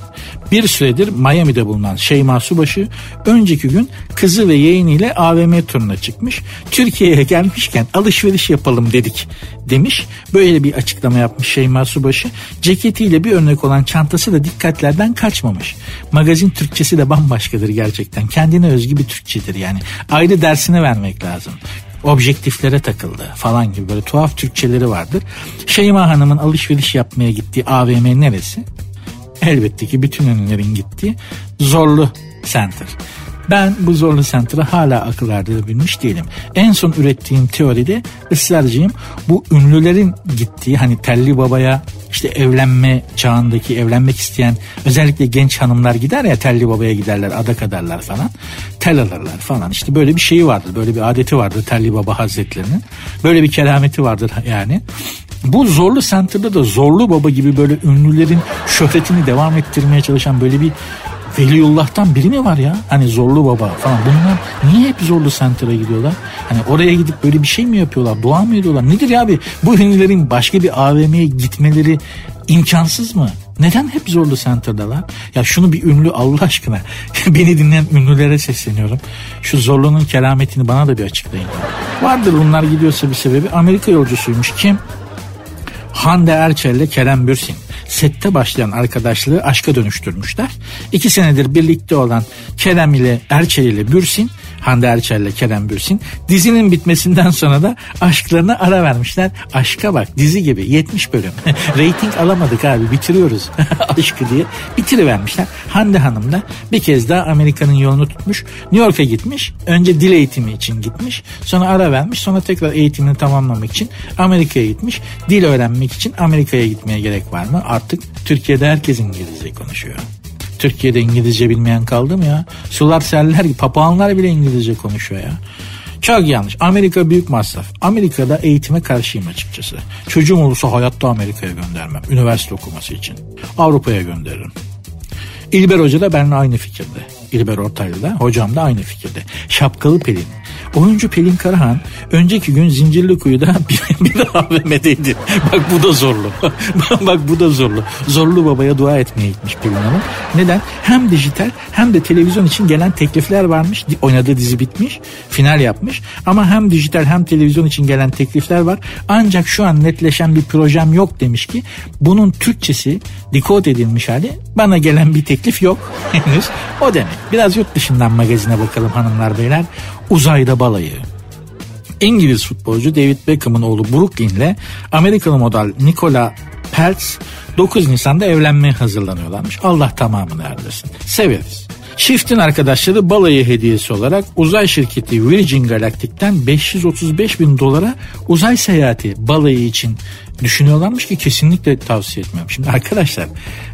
Bir süredir Miami'de bulunan Şeyma Subaşı önceki gün kızı ve yeğeniyle AVM turuna çıkmış. Türkiye'ye gelmişken alışveriş yapalım dedik demiş. Böyle bir açıklama yapmış Şeyma Subaşı. Ceketiyle bir örnek olan çantası da dikkatlerden kaçmamış. Magazin Türkçesi de bambaşkadır gerçekten. Kendine özgü bir Türkçedir yani. Ayrı dersini vermek lazım objektiflere takıldı falan gibi böyle tuhaf Türkçeleri vardır. Şeyma Hanım'ın alışveriş yapmaya gittiği AVM neresi? Elbette ki bütün ünlülerin gittiği Zorlu Center. Ben bu Zorlu Center'a hala akıl erdirebilmiş değilim. En son ürettiğim teoride ısrarcıyım. Bu ünlülerin gittiği hani Telli Baba'ya işte evlenme çağındaki evlenmek isteyen özellikle genç hanımlar gider ya Telli Baba'ya giderler adak adarlar falan. Tel alırlar falan işte böyle bir şeyi vardır böyle bir adeti vardır Telli Baba Hazretlerinin. Böyle bir kerameti vardır yani. Bu Zorlu Center'da da Zorlu Baba gibi böyle ünlülerin şöhretini devam ettirmeye çalışan böyle bir Veliullah'tan biri mi var ya? Hani Zorlu Baba falan. Bunlar niye hep Zorlu Center'a gidiyorlar? Hani oraya gidip böyle bir şey mi yapıyorlar? Dua mı ediyorlar? Nedir ya abi? Bu ünlülerin başka bir AVM'ye gitmeleri imkansız mı? Neden hep Zorlu Center'dalar? Ya şunu bir ünlü Allah aşkına beni dinleyen ünlülere sesleniyorum. Şu Zorlu'nun kerametini bana da bir açıklayın. Vardır bunlar gidiyorsa bir sebebi. Amerika yolcusuymuş. Kim? Hande Erçel ile Kerem Bürsin sette başlayan arkadaşlığı aşka dönüştürmüşler. İki senedir birlikte olan Kerem ile Erçel ile Bürsin Hande Erçel ile Kerem Bürsin. Dizinin bitmesinden sonra da aşklarına ara vermişler. Aşka bak dizi gibi 70 bölüm. Rating alamadık abi bitiriyoruz aşkı diye bitirivermişler. Hande Hanım da bir kez daha Amerika'nın yolunu tutmuş. New York'a gitmiş. Önce dil eğitimi için gitmiş. Sonra ara vermiş. Sonra tekrar eğitimini tamamlamak için Amerika'ya gitmiş. Dil öğrenmek için Amerika'ya gitmeye gerek var mı? Artık Türkiye'de herkes İngilizce konuşuyor. Türkiye'de İngilizce bilmeyen kaldı mı ya? Sular seller papağanlar bile İngilizce konuşuyor ya. Çok yanlış. Amerika büyük masraf. Amerika'da eğitime karşıyım açıkçası. Çocuğum olursa hayatta Amerika'ya göndermem. Üniversite okuması için. Avrupa'ya gönderirim. İlber Hoca da benimle aynı fikirde. İlber Ortaylı da hocam da aynı fikirde. Şapkalı Pelin Oyuncu Pelin Karahan önceki gün Zincirlikuyu'da bir, bir AVM'deydi. Bak bu da zorlu. Bak bu da zorlu. Zorlu babaya dua etmeye gitmiş Pelin Hanım. Neden? Hem dijital hem de televizyon için gelen teklifler varmış. Oynadığı dizi bitmiş. Final yapmış. Ama hem dijital hem televizyon için gelen teklifler var. Ancak şu an netleşen bir projem yok demiş ki bunun Türkçesi dekod edilmiş hali bana gelen bir teklif yok henüz. O demek. Biraz yurt dışından magazine bakalım hanımlar beyler. Uzayda balayı. İngiliz futbolcu David Beckham'ın oğlu Brooklyn ile Amerikalı model Nikola Peltz 9 Nisan'da evlenmeye hazırlanıyorlarmış. Allah tamamını erdirsin. Severiz. Çiftin arkadaşları balayı hediyesi olarak uzay şirketi Virgin Galactic'ten 535 bin dolara uzay seyahati balayı için düşünüyorlarmış ki kesinlikle tavsiye etmiyorum. Şimdi arkadaşlar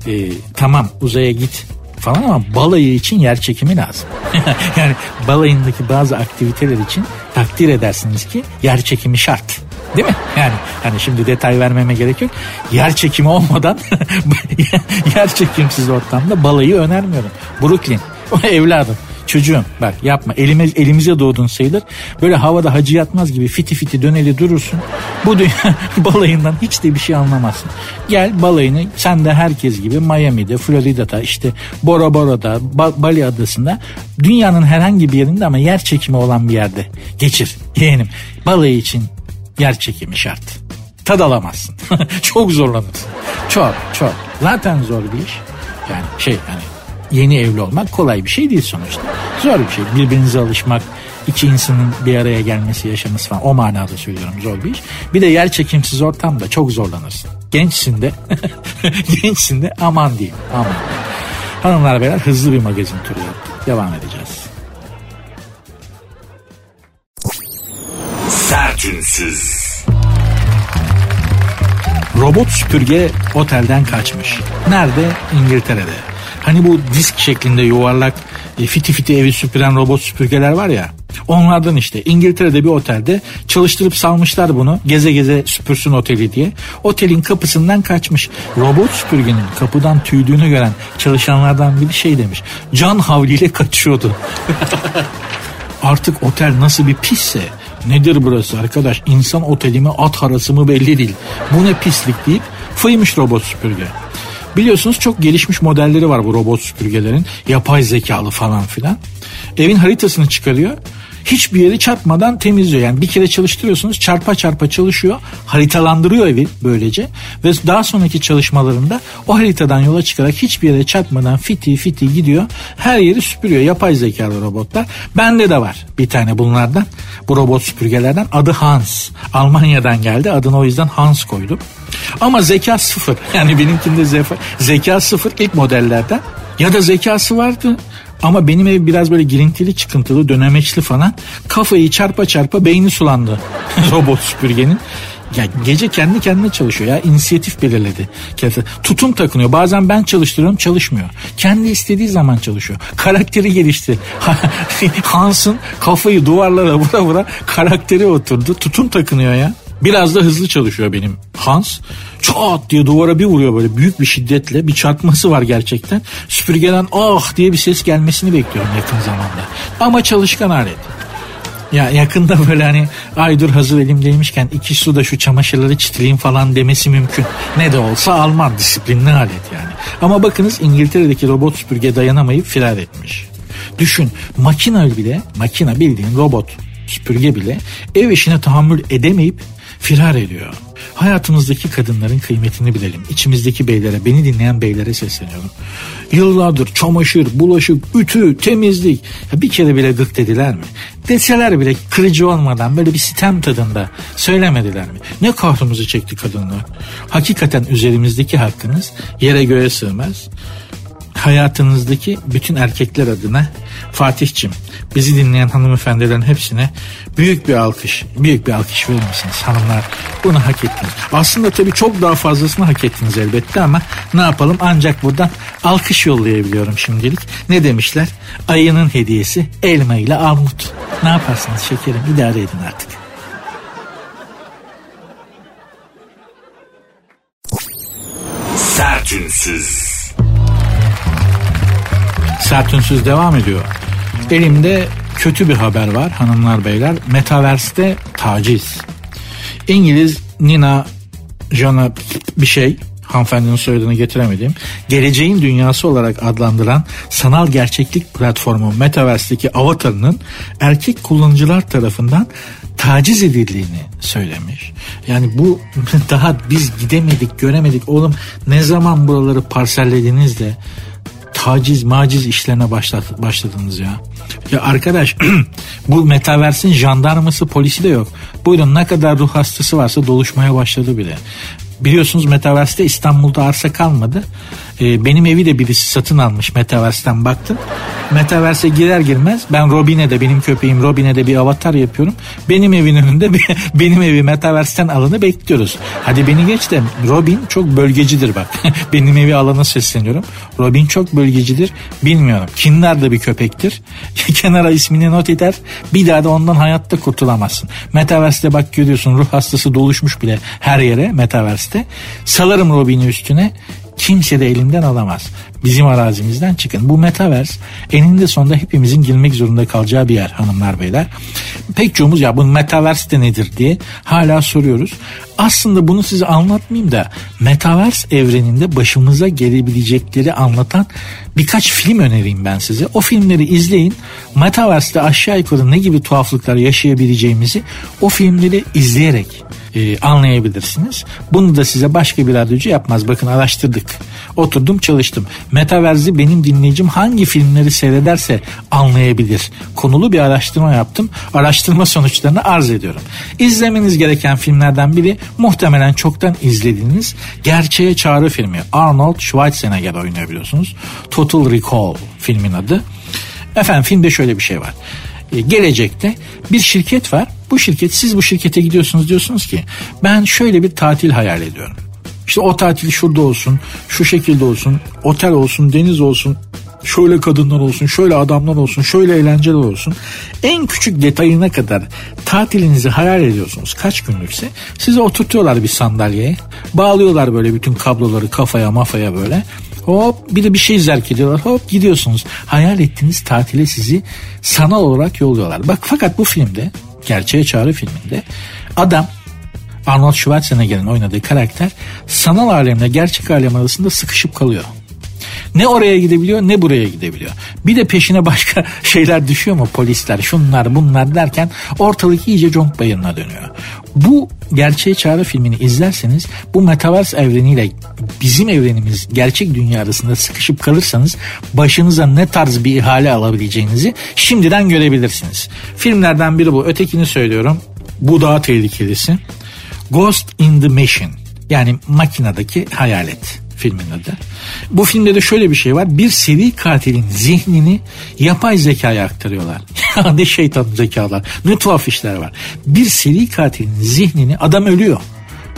e, tamam uzaya git falan ama balayı için yer çekimi lazım. yani balayındaki bazı aktiviteler için takdir edersiniz ki yer çekimi şart. Değil mi? Yani hani şimdi detay vermeme gerek yok. Yer çekimi olmadan yer çekimsiz ortamda balayı önermiyorum. Brooklyn. Evladım Çocuğum bak yapma elime, elimize doğdun sayılır. Böyle havada hacı yatmaz gibi fiti fiti döneli durursun. Bu dünya balayından hiç de bir şey anlamazsın. Gel balayını sen de herkes gibi Miami'de, Florida'da işte Bora Bora'da, ba- Bali Adası'nda dünyanın herhangi bir yerinde ama yer çekimi olan bir yerde geçir yeğenim. Balayı için yer çekimi şart. Tad alamazsın. çok zorlanırsın. Çok çok. Zaten zor bir iş. Yani şey yani yeni evli olmak kolay bir şey değil sonuçta. Zor bir şey. Birbirinize alışmak, iki insanın bir araya gelmesi, yaşaması falan o manada söylüyorum zor bir iş. Bir de yer çekimsiz ortamda çok zorlanırsın. Gençsin de, gençsin de aman diyeyim, aman. Hanımlar beyler hızlı bir magazin turu yaptık. Devam edeceğiz. Sertünsüz. Robot süpürge otelden kaçmış. Nerede? İngiltere'de. Hani bu disk şeklinde yuvarlak e, fiti fiti evi süpüren robot süpürgeler var ya. Onlardan işte İngiltere'de bir otelde çalıştırıp salmışlar bunu geze geze süpürsün oteli diye. Otelin kapısından kaçmış. Robot süpürgenin kapıdan tüydüğünü gören çalışanlardan biri şey demiş. Can havliyle kaçıyordu. Artık otel nasıl bir pisse Nedir burası arkadaş? İnsan oteli mi at harası mı belli değil. Bu ne pislik deyip fıymış robot süpürge. Biliyorsunuz çok gelişmiş modelleri var bu robot süpürgelerin. Yapay zekalı falan filan. Evin haritasını çıkarıyor. Hiçbir yeri çarpmadan temizliyor. Yani bir kere çalıştırıyorsunuz çarpa çarpa çalışıyor. Haritalandırıyor evi böylece. Ve daha sonraki çalışmalarında o haritadan yola çıkarak hiçbir yere çarpmadan fiti fiti gidiyor. Her yeri süpürüyor. Yapay zekalı robotlar. Bende de var bir tane bunlardan. Bu robot süpürgelerden. Adı Hans. Almanya'dan geldi. Adını o yüzden Hans koydum. Ama zeka sıfır. Yani benimkinde zeka, sıfır ilk modellerden. Ya da zekası vardı ama benim ev biraz böyle girintili çıkıntılı dönemeçli falan. Kafayı çarpa çarpa beyni sulandı robot süpürgenin. Ya gece kendi kendine çalışıyor ya inisiyatif belirledi. Tutum takınıyor. Bazen ben çalıştırıyorum çalışmıyor. Kendi istediği zaman çalışıyor. Karakteri gelişti. Hans'ın kafayı duvarlara vura vura karakteri oturdu. Tutum takınıyor ya. Biraz da hızlı çalışıyor benim Hans. Çat diye duvara bir vuruyor böyle büyük bir şiddetle. Bir çarpması var gerçekten. Süpürgeden ah diye bir ses gelmesini bekliyorum yakın zamanda. Ama çalışkan alet. Ya yakında böyle hani ay dur hazır elimdeymişken iki suda şu çamaşırları çitleyeyim falan demesi mümkün. Ne de olsa Alman disiplinli alet yani. Ama bakınız İngiltere'deki robot süpürge dayanamayıp firar etmiş. Düşün makina bile makina bildiğin robot süpürge bile ev işine tahammül edemeyip firar ediyor. Hayatımızdaki kadınların kıymetini bilelim. İçimizdeki beylere, beni dinleyen beylere sesleniyorum. Yıllardır çamaşır, bulaşık, ütü, temizlik. Ya bir kere bile gık dediler mi? Deseler bile kırıcı olmadan böyle bir sitem tadında söylemediler mi? Ne kahrımızı çekti kadınlar. Hakikaten üzerimizdeki hakkınız yere göğe sığmaz hayatınızdaki bütün erkekler adına Fatih'cim bizi dinleyen hanımefendilerin hepsine büyük bir alkış, büyük bir alkış verir misiniz hanımlar? Bunu hak ettiniz. Aslında tabii çok daha fazlasını hak ettiniz elbette ama ne yapalım ancak buradan alkış yollayabiliyorum şimdilik. Ne demişler? Ayının hediyesi elma ile armut. Ne yaparsınız şekerim idare edin artık. Sertünsüz. Sertünsüz devam ediyor. Elimde kötü bir haber var hanımlar beyler. Metaverse'de taciz. İngiliz Nina Jana bir şey hanımefendinin soyadını getiremedim. Geleceğin dünyası olarak adlandıran sanal gerçeklik platformu Metaverse'deki avatarının erkek kullanıcılar tarafından taciz edildiğini söylemiş. Yani bu daha biz gidemedik göremedik oğlum ne zaman buraları parsellediniz de taciz maciz işlerine başladınız ya. Ya arkadaş bu metaversin jandarması polisi de yok. Buyurun ne kadar ruh hastası varsa doluşmaya başladı bile. Biliyorsunuz Metaverse'de İstanbul'da arsa kalmadı. Ee, benim evi de birisi satın almış Metaverse'den baktım. Metaverse'e girer girmez ben Robin'e de benim köpeğim Robin'e de bir avatar yapıyorum. Benim evin önünde benim evi Metaverse'den alanı bekliyoruz. Hadi beni geç de Robin çok bölgecidir bak. benim evi alana sesleniyorum. Robin çok bölgecidir. Bilmiyorum. Kinder de bir köpektir. Kenara ismini not eder. Bir daha da ondan hayatta kurtulamazsın. Metaverse'de bak görüyorsun ruh hastası doluşmuş bile her yere Metaverse'de. Salarım Robin'i üstüne kimse de elinden alamaz. Bizim arazimizden çıkın. Bu metaverse eninde sonunda hepimizin girmek zorunda kalacağı bir yer hanımlar beyler. Pek çoğumuz ya bu metaverse de nedir diye hala soruyoruz. Aslında bunu size anlatmayayım da metaverse evreninde başımıza gelebilecekleri anlatan birkaç film önereyim ben size. O filmleri izleyin. Metaverse'de aşağı yukarı ne gibi tuhaflıklar yaşayabileceğimizi o filmleri izleyerek e, anlayabilirsiniz. Bunu da size başka bir radyocu yapmaz. Bakın araştırdık. Oturdum çalıştım. Metaverse'i benim dinleyicim hangi filmleri seyrederse anlayabilir. Konulu bir araştırma yaptım. Araştırma sonuçlarını arz ediyorum. İzlemeniz gereken filmlerden biri muhtemelen çoktan izlediğiniz Gerçeğe Çağrı filmi. Arnold Schwarzenegger oynuyor biliyorsunuz. Total Recall filmin adı. Efendim filmde şöyle bir şey var. E, gelecekte bir şirket var. Bu şirket siz bu şirkete gidiyorsunuz diyorsunuz ki ben şöyle bir tatil hayal ediyorum. İşte o tatil şurada olsun, şu şekilde olsun, otel olsun, deniz olsun, şöyle kadınlar olsun, şöyle adamlar olsun, şöyle eğlenceler olsun. En küçük detayına kadar tatilinizi hayal ediyorsunuz kaç günlükse. Sizi oturtuyorlar bir sandalyeye. Bağlıyorlar böyle bütün kabloları kafaya mafaya böyle. Hop bir de bir şey zerk ediyorlar. Hop gidiyorsunuz. Hayal ettiğiniz tatile sizi sanal olarak yolluyorlar. Bak fakat bu filmde Gerçeğe Çağrı filminde adam Arnold Schwarzenegger'in oynadığı karakter sanal alemle gerçek alem arasında sıkışıp kalıyor. Ne oraya gidebiliyor ne buraya gidebiliyor. Bir de peşine başka şeyler düşüyor mu polisler şunlar bunlar derken ortalık iyice conk bayırına dönüyor. Bu gerçeğe çağrı filmini izlerseniz bu metaverse evreniyle bizim evrenimiz gerçek dünya arasında sıkışıp kalırsanız başınıza ne tarz bir ihale alabileceğinizi şimdiden görebilirsiniz. Filmlerden biri bu. Ötekini söylüyorum. Bu daha tehlikelisi. Ghost in the Machine yani makinedeki hayalet filmin adı. Bu filmde de şöyle bir şey var. Bir seri katilin zihnini yapay zekaya aktarıyorlar. ne şeytan zekalar. Ne tuhaf işler var. Bir seri katilin zihnini adam ölüyor.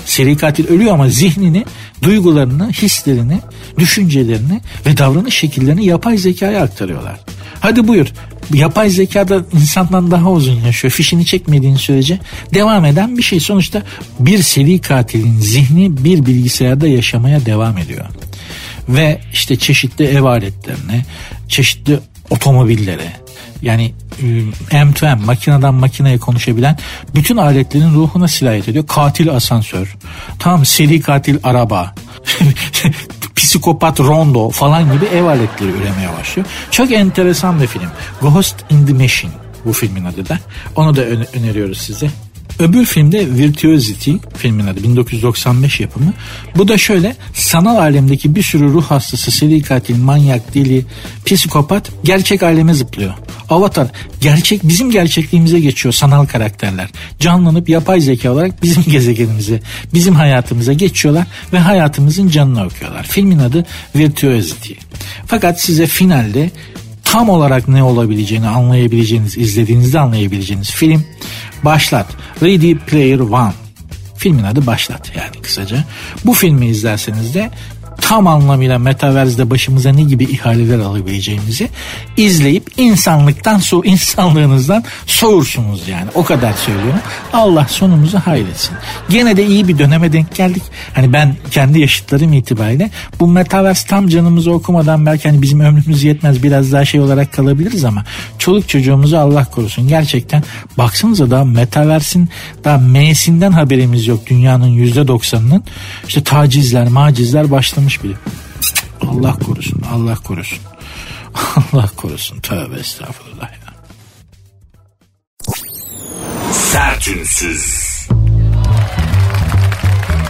Seri katil ölüyor ama zihnini, duygularını, hislerini, düşüncelerini ve davranış şekillerini yapay zekaya aktarıyorlar. Hadi buyur. Yapay zekada insandan daha uzun yaşıyor. Fişini çekmediğin sürece devam eden bir şey. Sonuçta bir seri katilin zihni bir bilgisayarda yaşamaya devam ediyor. Ve işte çeşitli ev aletlerine, çeşitli otomobillere, yani e, M2M makineden makineye konuşabilen bütün aletlerin ruhuna sirayet ediyor. Katil asansör, tam seri katil araba, psikopat rondo falan gibi ev aletleri üremeye başlıyor. Çok enteresan bir film. Ghost in the Machine bu filmin adı da. Onu da öneriyoruz size. Öbür filmde Virtuosity filmin adı 1995 yapımı. Bu da şöyle sanal alemdeki bir sürü ruh hastası, seri katil, manyak, deli, psikopat gerçek aleme zıplıyor. Avatar gerçek bizim gerçekliğimize geçiyor sanal karakterler. Canlanıp yapay zeka olarak bizim gezegenimize, bizim hayatımıza geçiyorlar ve hayatımızın canını okuyorlar. Filmin adı Virtuosity. Fakat size finalde tam olarak ne olabileceğini anlayabileceğiniz, izlediğinizde anlayabileceğiniz film Başlat. Ready Player One. Filmin adı Başlat yani kısaca. Bu filmi izlerseniz de tam anlamıyla metaverse'de başımıza ne gibi ihaleler alabileceğimizi izleyip insanlıktan so insanlığınızdan soğursunuz yani. O kadar söylüyorum. Allah sonumuzu hayretsin. Gene de iyi bir döneme denk geldik. Hani ben kendi yaşıtlarım itibariyle bu metaverse tam canımızı okumadan belki hani bizim ömrümüz yetmez biraz daha şey olarak kalabiliriz ama çoluk çocuğumuzu Allah korusun. Gerçekten baksanıza da metaverse'in daha M'sinden haberimiz yok dünyanın yüzde doksanının. İşte tacizler, macizler başlamış yapmış biri. Allah korusun, Allah korusun. Allah korusun. Tövbe estağfurullah ya. Sertünsüz.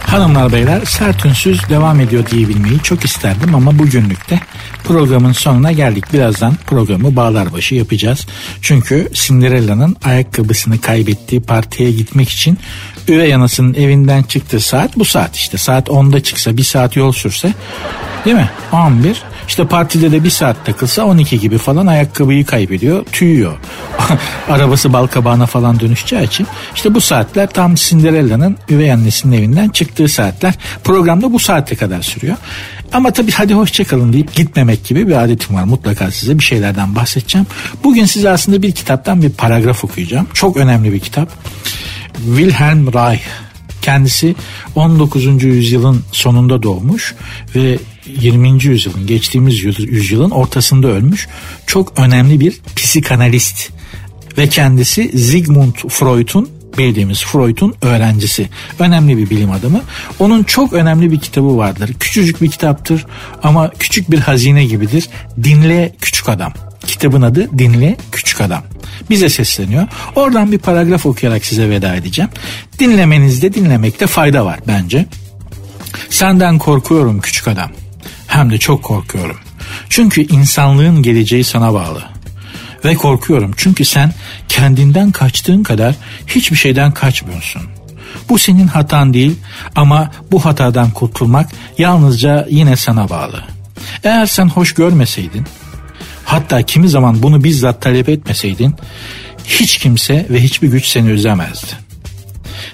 Hanımlar beyler sertünsüz devam ediyor diyebilmeyi çok isterdim ama bugünlük de programın sonuna geldik. Birazdan programı bağlar başı yapacağız. Çünkü Cinderella'nın ayakkabısını kaybettiği partiye gitmek için üvey anasının evinden çıktığı saat bu saat işte. Saat 10'da çıksa bir saat yol sürse değil mi? 11 işte partide de bir saat takılsa 12 gibi falan ayakkabıyı kaybediyor, tüyüyor. Arabası balkabağına falan dönüşeceği için işte bu saatler tam Cinderella'nın üvey annesinin evinden çıktığı saatler. Programda bu saate kadar sürüyor. Ama tabii hadi hoşçakalın deyip gitmemek gibi bir adetim var. Mutlaka size bir şeylerden bahsedeceğim. Bugün size aslında bir kitaptan bir paragraf okuyacağım. Çok önemli bir kitap. Wilhelm Reich kendisi 19. yüzyılın sonunda doğmuş ve 20. yüzyılın geçtiğimiz yüzyılın ortasında ölmüş çok önemli bir psikanalist ve kendisi Sigmund Freud'un bildiğimiz Freud'un öğrencisi. Önemli bir bilim adamı. Onun çok önemli bir kitabı vardır. Küçücük bir kitaptır ama küçük bir hazine gibidir. Dinle Küçük Adam. Kitabın adı Dinle Küçük Adam. Bize sesleniyor. Oradan bir paragraf okuyarak size veda edeceğim. Dinlemenizde dinlemekte fayda var bence. Senden korkuyorum küçük adam. Hem de çok korkuyorum. Çünkü insanlığın geleceği sana bağlı. Ve korkuyorum çünkü sen kendinden kaçtığın kadar hiçbir şeyden kaçmıyorsun. Bu senin hatan değil ama bu hatadan kurtulmak yalnızca yine sana bağlı. Eğer sen hoş görmeseydin, hatta kimi zaman bunu bizzat talep etmeseydin, hiç kimse ve hiçbir güç seni üzemezdi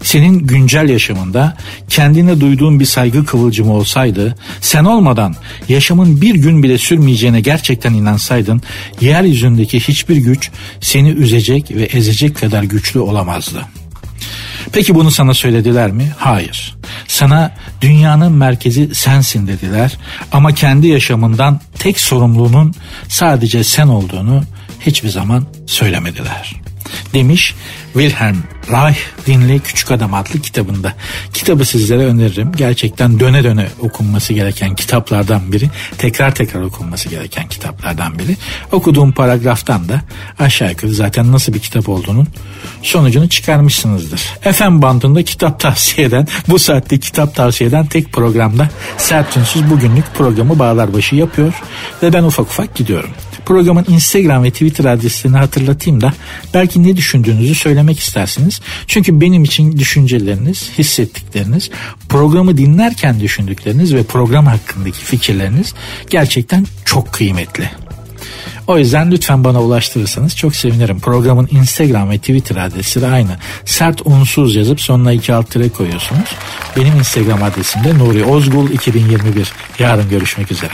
senin güncel yaşamında kendine duyduğun bir saygı kıvılcımı olsaydı, sen olmadan yaşamın bir gün bile sürmeyeceğine gerçekten inansaydın, yeryüzündeki hiçbir güç seni üzecek ve ezecek kadar güçlü olamazdı. Peki bunu sana söylediler mi? Hayır. Sana dünyanın merkezi sensin dediler. Ama kendi yaşamından tek sorumluluğunun sadece sen olduğunu hiçbir zaman söylemediler demiş Wilhelm Reich Dinle Küçük Adam adlı kitabında. Kitabı sizlere öneririm. Gerçekten döne döne okunması gereken kitaplardan biri. Tekrar tekrar okunması gereken kitaplardan biri. Okuduğum paragraftan da aşağı yukarı zaten nasıl bir kitap olduğunun sonucunu çıkarmışsınızdır. FM bandında kitap tavsiye eden, bu saatte kitap tavsiye eden tek programda Sert bugünlük programı bağlar başı yapıyor ve ben ufak ufak gidiyorum programın Instagram ve Twitter adreslerini hatırlatayım da belki ne düşündüğünüzü söylemek istersiniz. Çünkü benim için düşünceleriniz, hissettikleriniz, programı dinlerken düşündükleriniz ve program hakkındaki fikirleriniz gerçekten çok kıymetli. O yüzden lütfen bana ulaştırırsanız çok sevinirim. Programın Instagram ve Twitter adresi de aynı. Sert unsuz yazıp sonuna iki alt tire koyuyorsunuz. Benim Instagram adresim de Nuri Ozgul 2021. Yarın görüşmek üzere.